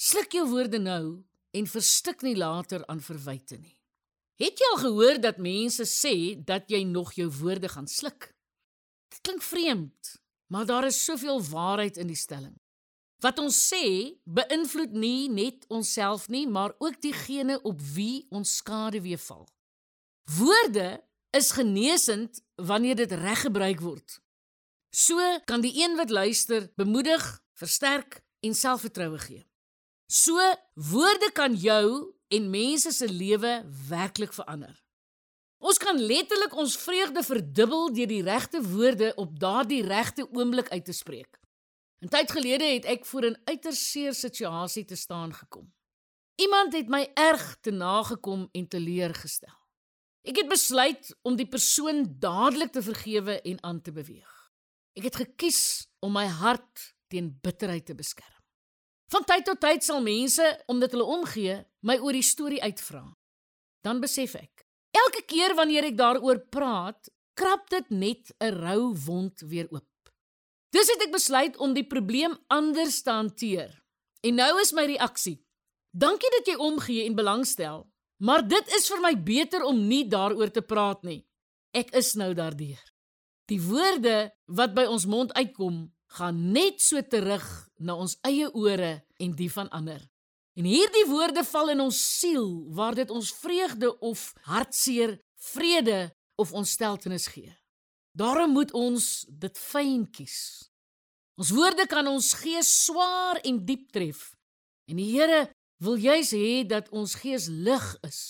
Sluk jou woorde nou en verstik nie later aan verwyte nie. Het jy al gehoor dat mense sê dat jy nog jou woorde gaan sluk? Dit klink vreemd, maar daar is soveel waarheid in die stelling. Wat ons sê, beïnvloed nie net onsself nie, maar ook diegene op wie ons skade weer val. Woorde is genesend wanneer dit reg gebruik word. So kan die een wat luister bemoedig, versterk en selfvertroue gee. So woorde kan jou en mense se lewe werklik verander. Ons kan letterlik ons vreugde verdubbel deur die regte woorde op daardie regte oomblik uit te spreek. 'n Tyd gelede het ek voor 'n uiters seer situasie te staan gekom. Iemand het my erg te nagekom en teleurgestel. Ek het besluit om die persoon dadelik te vergewe en aan te beweeg. Ek het gekies om my hart teen bitterheid te beskerm. Van tyd tot tyd sal mense, omdat hulle omgee, my oor die storie uitvra. Dan besef ek, elke keer wanneer ek daaroor praat, krap dit net 'n rou wond weer oop. Dis het ek besluit om die probleem anders te hanteer. En nou is my reaksie: Dankie dat jy omgee en belangstel, maar dit is vir my beter om nie daaroor te praat nie. Ek is nou daardeur. Die woorde wat by ons mond uitkom, gaan net so terug na ons eie ore en die van ander. En hierdie woorde val in ons siel waar dit ons vreugde of hartseer, vrede of ontsteltenis gee. Daarom moet ons dit fyn kies. Ons woorde kan ons gees swaar en diep tref. En die Here wil juis hê dat ons gees lig is,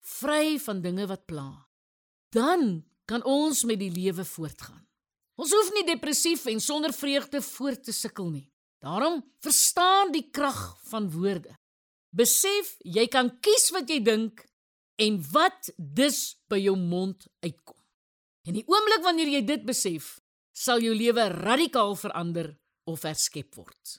vry van dinge wat pla. Dan kan ons met die lewe voortgaan. Ons hoef nie depressief en sonder vreugde voort te sukkel nie. Daarom verstaan die krag van woorde. Besef jy kan kies wat jy dink en wat dus by jou mond uitkom. En die oomblik wanneer jy dit besef, sal jou lewe radikaal verander of herskep word.